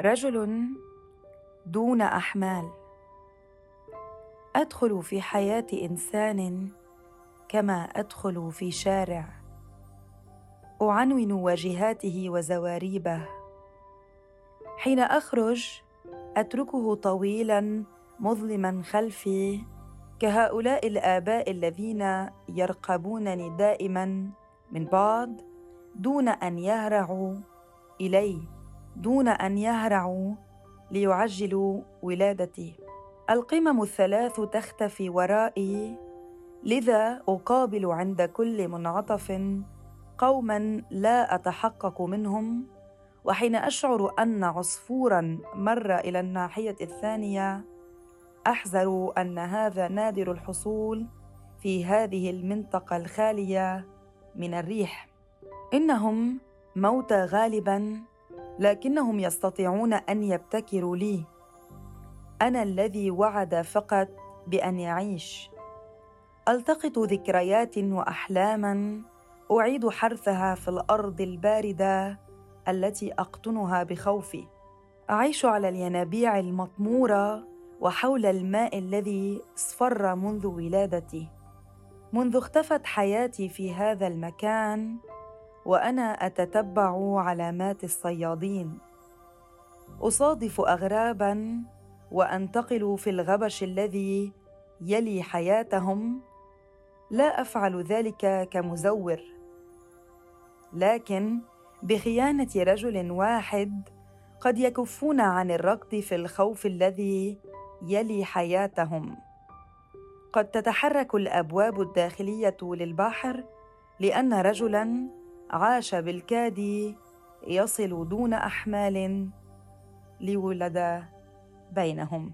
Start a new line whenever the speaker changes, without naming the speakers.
رجل دون أحمال. أدخل في حياة إنسان كما أدخل في شارع. أعنون واجهاته وزواريبه. حين أخرج أتركه طويلا مظلما خلفي كهؤلاء الآباء الذين يرقبونني دائما من بعد دون أن يهرعوا إلي. دون أن يهرعوا ليعجلوا ولادتي. القمم الثلاث تختفي ورائي لذا أقابل عند كل منعطف قوما لا أتحقق منهم وحين أشعر أن عصفورا مر إلى الناحية الثانية أحذر أن هذا نادر الحصول في هذه المنطقة الخالية من الريح. إنهم موتى غالبا لكنهم يستطيعون أن يبتكروا لي. أنا الذي وعد فقط بأن يعيش. ألتقط ذكريات وأحلاما. أعيد حرثها في الأرض الباردة التي أقطنها بخوفي. أعيش على الينابيع المطمورة وحول الماء الذي اصفر منذ ولادتي. منذ اختفت حياتي في هذا المكان وأنا أتتبع علامات الصيادين. أصادف اغرابا وأنتقل في الغبش الذي يلي حياتهم. لا أفعل ذلك كمزور. لكن بخيانة رجل واحد قد يكفون عن الركض في الخوف الذي يلي حياتهم. قد تتحرك الأبواب الداخلية للبحر لأن رجلا عاش بالكاد يصل دون أحمال ليولد بينهم.